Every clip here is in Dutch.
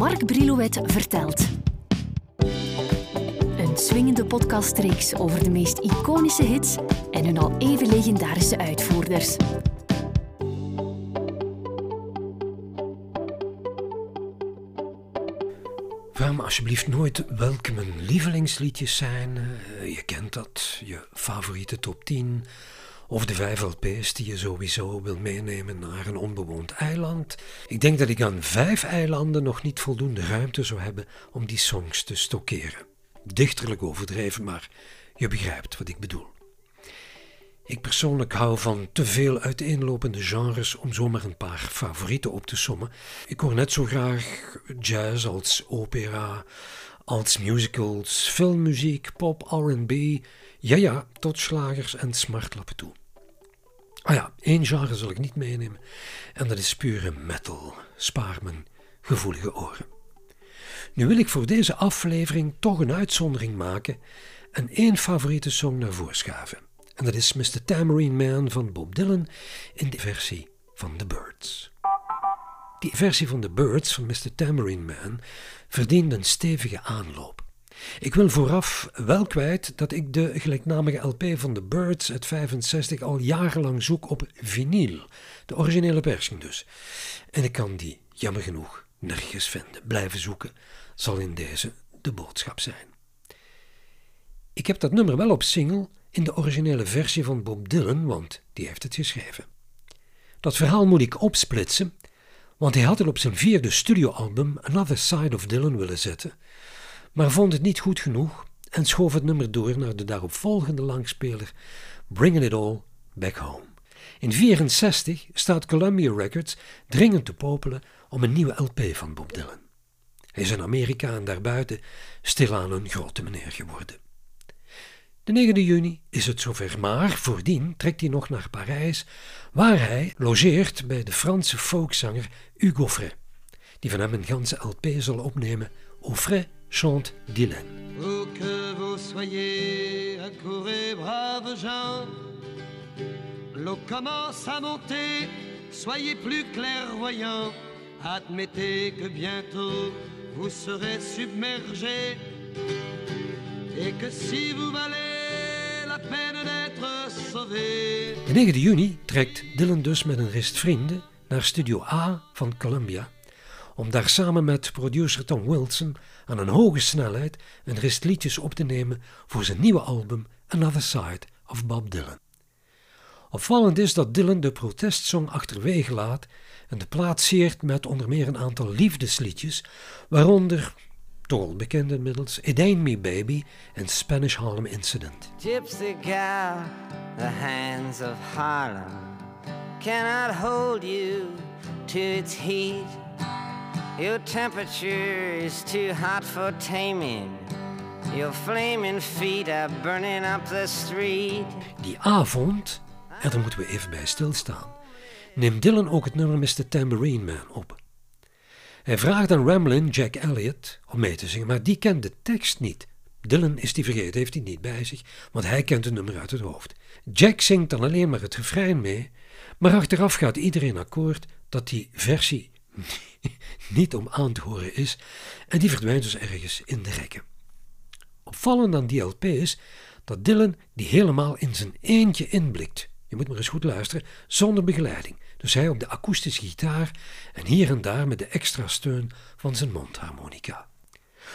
Mark Brilouet vertelt. Een swingende podcastreeks over de meest iconische hits en hun al even legendarische uitvoerders. Vraag me alsjeblieft nooit welke mijn lievelingsliedjes zijn. Eh, je kent dat, je favoriete top 10 of de vijf LP's die je sowieso wil meenemen naar een onbewoond eiland. Ik denk dat ik aan vijf eilanden nog niet voldoende ruimte zou hebben om die songs te stockeren. Dichterlijk overdreven, maar je begrijpt wat ik bedoel. Ik persoonlijk hou van te veel uiteenlopende genres om zomaar een paar favorieten op te sommen. Ik hoor net zo graag jazz als opera, als musicals, filmmuziek, pop, R&B, ja ja, tot slagers en smartlappen toe. Ah ja, één genre zal ik niet meenemen en dat is pure metal. Spaar mijn gevoelige oren. Nu wil ik voor deze aflevering toch een uitzondering maken en één favoriete song naar voren. En dat is Mr. Tambourine Man van Bob Dylan in de versie van The Birds. Die versie van The Birds van Mr. Tambourine Man verdient een stevige aanloop. Ik wil vooraf wel kwijt dat ik de gelijknamige LP van The Birds uit 65 al jarenlang zoek op vinyl, de originele persing dus. En ik kan die, jammer genoeg, nergens vinden. Blijven zoeken zal in deze de boodschap zijn. Ik heb dat nummer wel op single in de originele versie van Bob Dylan, want die heeft het geschreven. Dat verhaal moet ik opsplitsen, want hij had het op zijn vierde studioalbum Another Side of Dylan willen zetten, maar vond het niet goed genoeg en schoof het nummer door naar de daaropvolgende langspeler Bringing It All Back Home. In 1964 staat Columbia Records dringend te popelen om een nieuwe LP van Bob Dylan. Hij is in Amerika en daarbuiten stilaan een grote meneer geworden. De 9 juni is het zover, maar voordien trekt hij nog naar Parijs, waar hij logeert bij de Franse folkzanger Hugo Fray, die van hem een ganse LP zal opnemen, Au Fray chante Dylan. Où que vous soyez, accourez, braves gens. L'eau commence à monter, soyez plus clairvoyants. Admettez que bientôt vous serez submergés. Et que si vous valez la peine d'être sauvé. De 9 juni trekt Dylan dus met een rest vrienden naar Studio A van Columbia om daar samen met producer Tom Wilson aan een hoge snelheid een rest liedjes op te nemen voor zijn nieuwe album Another Side of Bob Dylan. Opvallend is dat Dylan de protestsong achterwege laat en de plaat seert met onder meer een aantal liefdesliedjes, waaronder, toch al bekend inmiddels, It Ain't Me Baby en Spanish Harlem Incident. Gypsy gal, the hands of Harlem cannot hold you to its heat. Your temperature is too hot for taming. Your flaming feet are burning up the street. Die avond, en daar moeten we even bij stilstaan, neemt Dylan ook het nummer Mr. Tambourine Man op. Hij vraagt aan Ramblin' Jack Elliott om mee te zingen, maar die kent de tekst niet. Dylan is die vergeten, heeft hij niet bij zich, want hij kent het nummer uit het hoofd. Jack zingt dan alleen maar het refrein mee, maar achteraf gaat iedereen akkoord dat die versie niet om aan te horen is en die verdwijnt dus ergens in de rekken. Opvallend aan die LP is dat Dylan die helemaal in zijn eentje inblikt. Je moet maar eens goed luisteren, zonder begeleiding. Dus hij op de akoestische gitaar en hier en daar met de extra steun van zijn mondharmonica.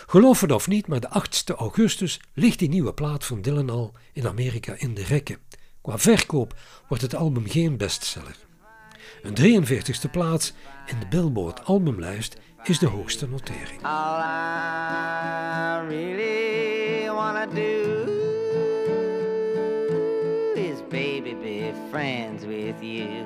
Geloof het of niet, maar de 8 augustus ligt die nieuwe plaat van Dylan al in Amerika in de rekken. Qua verkoop wordt het album geen bestseller. Een 43ste plaats in de Billboard albumlijst is de hoogste notering. All I really wanna do is baby be friends with you.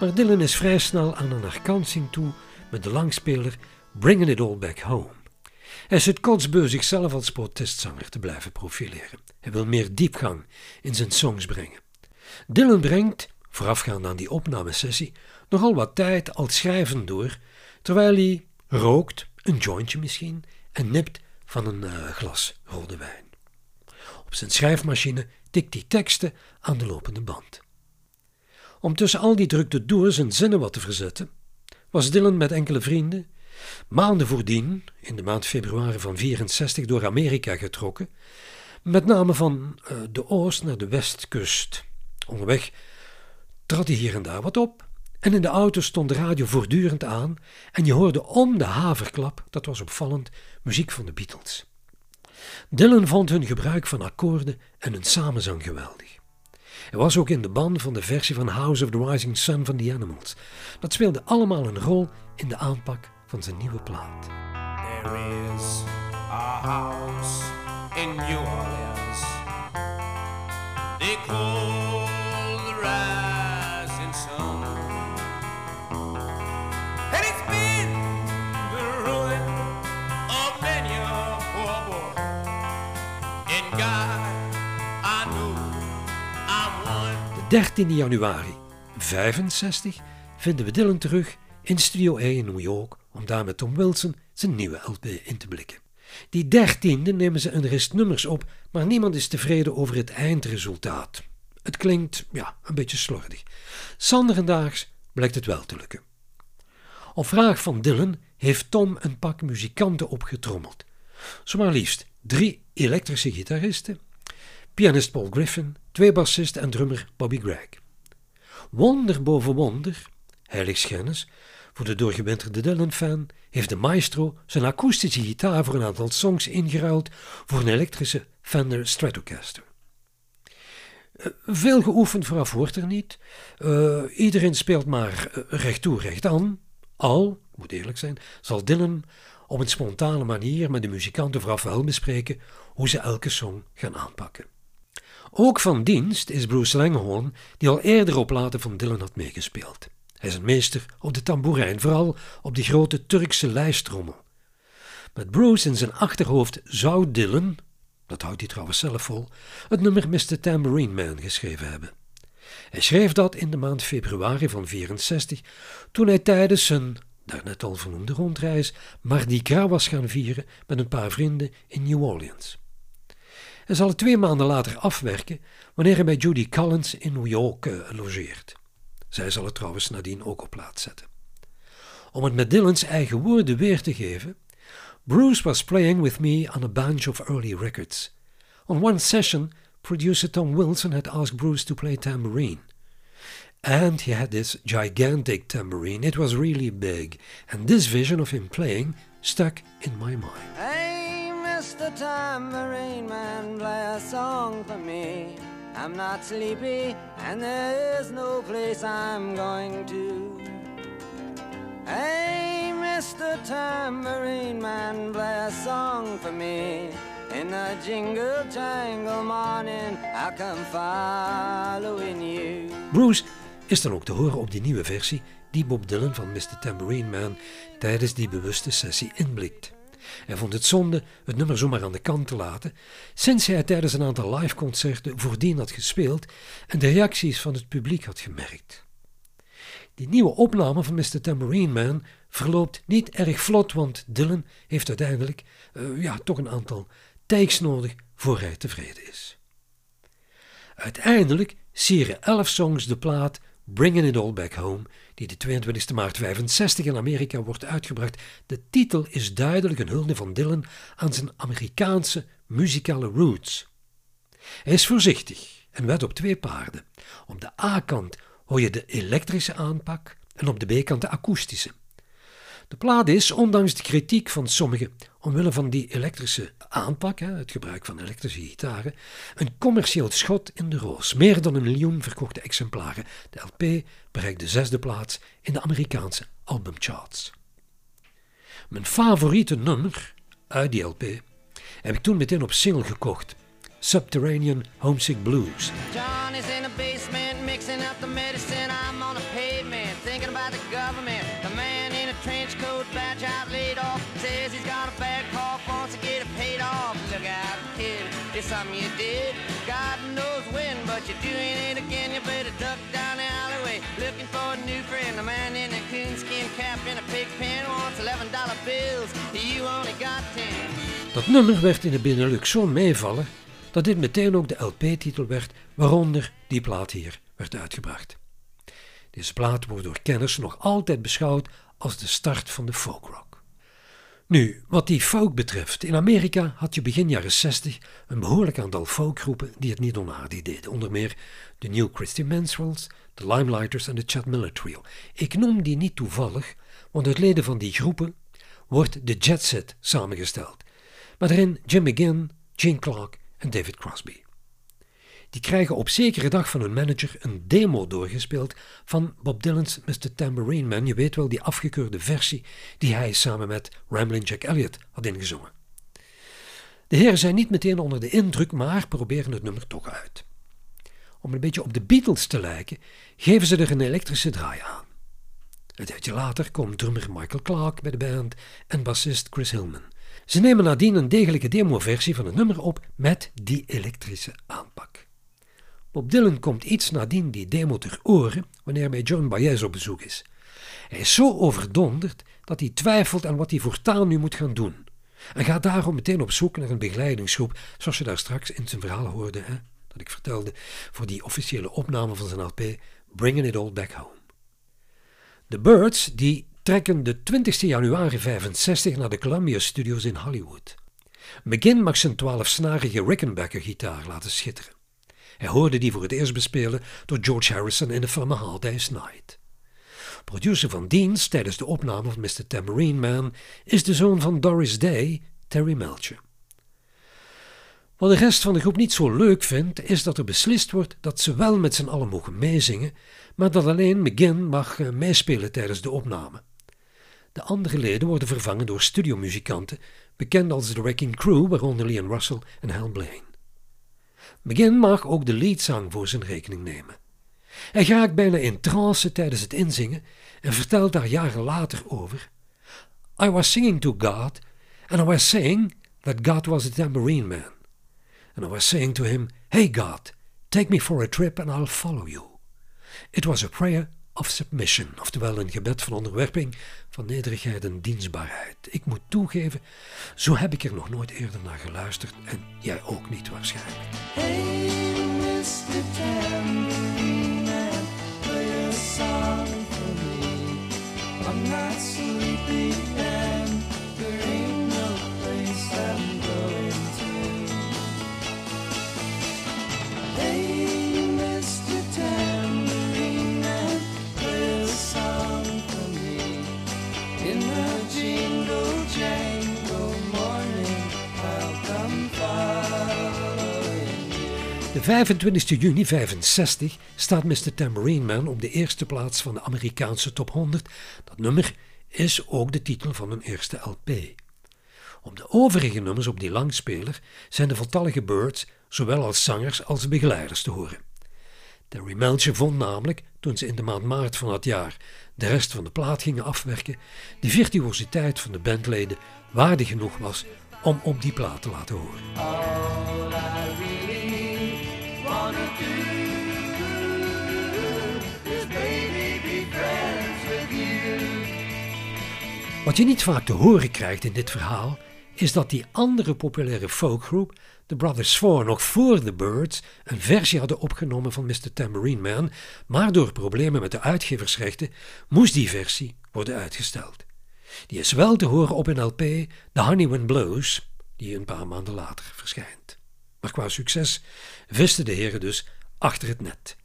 Maar Dylan is vrij snel aan een herkansing toe met de langspeler Bringing It All Back Home. Hij zit kotsbeu zichzelf als protestzanger te blijven profileren. Hij wil meer diepgang in zijn songs brengen. Dylan brengt, voorafgaand aan die opnamesessie, nogal wat tijd als schrijven door, terwijl hij rookt, een jointje misschien, en nipt van een eh, glas rode wijn. Op zijn schrijfmachine tikt hij teksten aan de lopende band. Om tussen al die drukte door zijn zinnen wat te verzetten, was Dylan met enkele vrienden maanden voordien, in de maand februari van 64, door Amerika getrokken, met name van uh, de oost naar de westkust. Onderweg trad hij hier en daar wat op en in de auto stond de radio voortdurend aan en je hoorde om de haverklap, dat was opvallend, muziek van de Beatles. Dylan vond hun gebruik van akkoorden en hun samenzang geweldig. Hij was ook in de band van de versie van House of the Rising Sun van The Animals. Dat speelde allemaal een rol in de aanpak van zijn nieuwe plaat. There is a house in New Orleans. They call the rising sun. And it's been the ruin of many a poor boy. In God, I know I'm one. De 13 januari 65 vinden we Dylan terug in Studio A in New York om daar met Tom Wilson zijn nieuwe LP in te blikken. Die dertiende nemen ze een rest nummers op, maar niemand is tevreden over het eindresultaat. Het klinkt, ja, een beetje slordig. Sanderendaags blijkt het wel te lukken. Op vraag van Dylan heeft Tom een pak muzikanten opgetrommeld. Zomaar liefst drie elektrische gitaristen, pianist Paul Griffin, twee bassisten en drummer Bobby Gregg. Wonder boven wonder, heiligschennis, voor de doorgewinterde Dylan-fan heeft de maestro zijn akoestische gitaar voor een aantal songs ingeruild voor een elektrische Fender Stratocaster. Eh, veel geoefend vooraf wordt er niet. Uh, iedereen speelt maar uh, recht toe, recht aan. Al, moet eerlijk zijn, zal Dylan op een spontane manier met de muzikanten vooraf wel bespreken hoe ze elke song gaan aanpakken. Ook van dienst is Bruce Langhorn, die al eerder op platen van Dylan had meegespeeld. Hij is een meester op de tamboerijn, vooral op die grote Turkse lijstrommel. Met Bruce in zijn achterhoofd zou Dylan, dat houdt hij trouwens zelf vol, het nummer Mr. Tambourine Man geschreven hebben. Hij schreef dat in de maand februari van 64, toen hij tijdens zijn, daarnet al vernoemde rondreis, Mardi Gras was gaan vieren met een paar vrienden in New Orleans. Hij zal het twee maanden later afwerken wanneer hij bij Judy Collins in New York uh, logeert. Zij zal het trouwens nadien ook op plaats zetten. Om het met Dylan's eigen woorden weer te geven, Bruce was playing with me on a bunch of early records. On one session, producer Tom Wilson had asked Bruce to play tambourine. And he had this gigantic tambourine. It was really big. And this vision of him playing stuck in my mind. Hey, Mr. Tambourine Man, play a song for me. I'm not sleepy, and there is no place I'm going to. Hey, Mr. Tambourine Man, play a song for me. In the jingle jangle morning, I come following you. Bruce is dan ook te horen op die nieuwe versie die Bob Dylan van Mr. Tambourine Man tijdens die bewuste sessie inblikt. Hij vond het zonde het nummer zomaar aan de kant te laten, sinds hij tijdens een aantal liveconcerten voordien had gespeeld en de reacties van het publiek had gemerkt. Die nieuwe opname van Mr. Tambourine Man verloopt niet erg vlot, want Dylan heeft uiteindelijk uh, ja, toch een aantal takes nodig voor hij tevreden is. Uiteindelijk sieren elf songs de plaat Bringing It All Back Home, die de 22 maart 65 in Amerika wordt uitgebracht. De titel is duidelijk een hulde van Dylan aan zijn Amerikaanse muzikale roots. Hij is voorzichtig en wet op twee paarden. Op de A-kant hoor je de elektrische aanpak en op de B-kant de akoestische. De plaat is, ondanks de kritiek van sommigen omwille van die elektrische aanpak, het gebruik van elektrische gitaren, een commercieel schot in de roos. Meer dan een miljoen verkochte exemplaren. De LP bereikt de zesde plaats in de Amerikaanse albumcharts. Mijn favoriete nummer uit die LP heb ik toen meteen op single gekocht. Subterranean Homesick Blues. John is in the something you did. God knows when, but you're doing it again. You better duck down the alleyway looking for a new friend. The man in a coonskin cap and a pig pen wants $11 bills. You only got 10. Dat nummer werd in de Benelux zo'n meevallen dat dit meteen ook de LP-titel werd waaronder die plaat hier werd uitgebracht. Deze plaat wordt door kenners nog altijd beschouwd als de start van de folkrock. Nu, wat die folk betreft, in Amerika had je begin jaren 60 een behoorlijk aantal folkgroepen die het niet onaardig deden. Onder meer de New Christian Minstrels, de Limelighters en de Chad Miller Trio. Ik noem die niet toevallig, want uit leden van die groepen wordt de Jet Set samengesteld. Maar daarin Jim McGinn, Gene Clark en David Crosby. Die krijgen op zekere dag van hun manager een demo doorgespeeld van Bob Dylan's Mr. Tambourine Man. Je weet wel, die afgekeurde versie die hij samen met Ramblin' Jack Elliott had ingezongen. De heren zijn niet meteen onder de indruk, maar proberen het nummer toch uit. Om een beetje op de Beatles te lijken, geven ze er een elektrische draai aan. Een tijdje later komt drummer Michael Clark bij de band en bassist Chris Hillman. Ze nemen nadien een degelijke demoversie van het nummer op met die elektrische aanpak. Bob Dylan komt iets nadien die demo ter oren wanneer hij bij John Baez op bezoek is. Hij is zo overdonderd dat hij twijfelt aan wat hij voortaan nu moet gaan doen. En gaat daarom meteen op zoek naar een begeleidingsgroep, zoals je daar straks in zijn verhaal hoorde, hè, dat ik vertelde voor die officiële opname van zijn LP Bringing It All Back Home. De Birds die trekken de 20 januari 65 naar de Columbia Studios in Hollywood. McGinn mag zijn twaalfsnarige Rickenbacker gitaar laten schitteren. Hij hoorde die voor het eerst bespelen door George Harrison in de film Hard Day's Night. Producer van dienst tijdens de opname van Mr. Tambourine Man is de zoon van Doris Day, Terry Melcher. Wat de rest van de groep niet zo leuk vindt, is dat er beslist wordt dat ze wel met z'n allen mogen meezingen, maar dat alleen McGinn mag eh, meespelen tijdens de opname. De andere leden worden vervangen door studiomuzikanten, bekend als de Wrecking Crew, waaronder Leon Russell en Hal Blaine. McGinn mag ook de leadzang voor zijn rekening nemen. Hij raakt bijna in trance tijdens het inzingen en vertelt daar jaren later over. I was singing to God, and I was saying that God was a tambourine man. And I was saying to him, Hey God, take me for a trip and I'll follow you. It was a prayer of submission, oftewel een gebed van onderwerping, van nederigheid en dienstbaarheid. Ik moet toegeven, zo heb ik er nog nooit eerder naar geluisterd en jij ook niet waarschijnlijk. De 25 juni 65 staat Mr. Tambourine Man op de eerste plaats van de Amerikaanse top 100. Dat nummer is ook de titel van hun eerste LP. Op de overige nummers op die langspeler zijn de voltallige Birds zowel als zangers als begeleiders te horen. Terry Melcher vond namelijk, toen ze in de maand maart van dat jaar de rest van de plaat gingen afwerken, de virtuositeit van de bandleden waardig genoeg was om op die plaat te laten horen. Wat je niet vaak te horen krijgt in dit verhaal, is dat die andere populaire folkgroep, de Brothers Four, nog voor The Birds een versie hadden opgenomen van Mr. Tambourine Man, maar door problemen met de uitgeversrechten moest die versie worden uitgesteld. Die is wel te horen op een LP, The Honey When Blows, die een paar maanden later verschijnt. Maar qua succes visten de heren dus achter het net.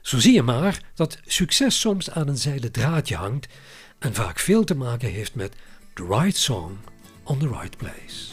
Zo zie je maar dat succes soms aan een zijden draadje hangt en vaak veel te maken heeft met the right song on the right place.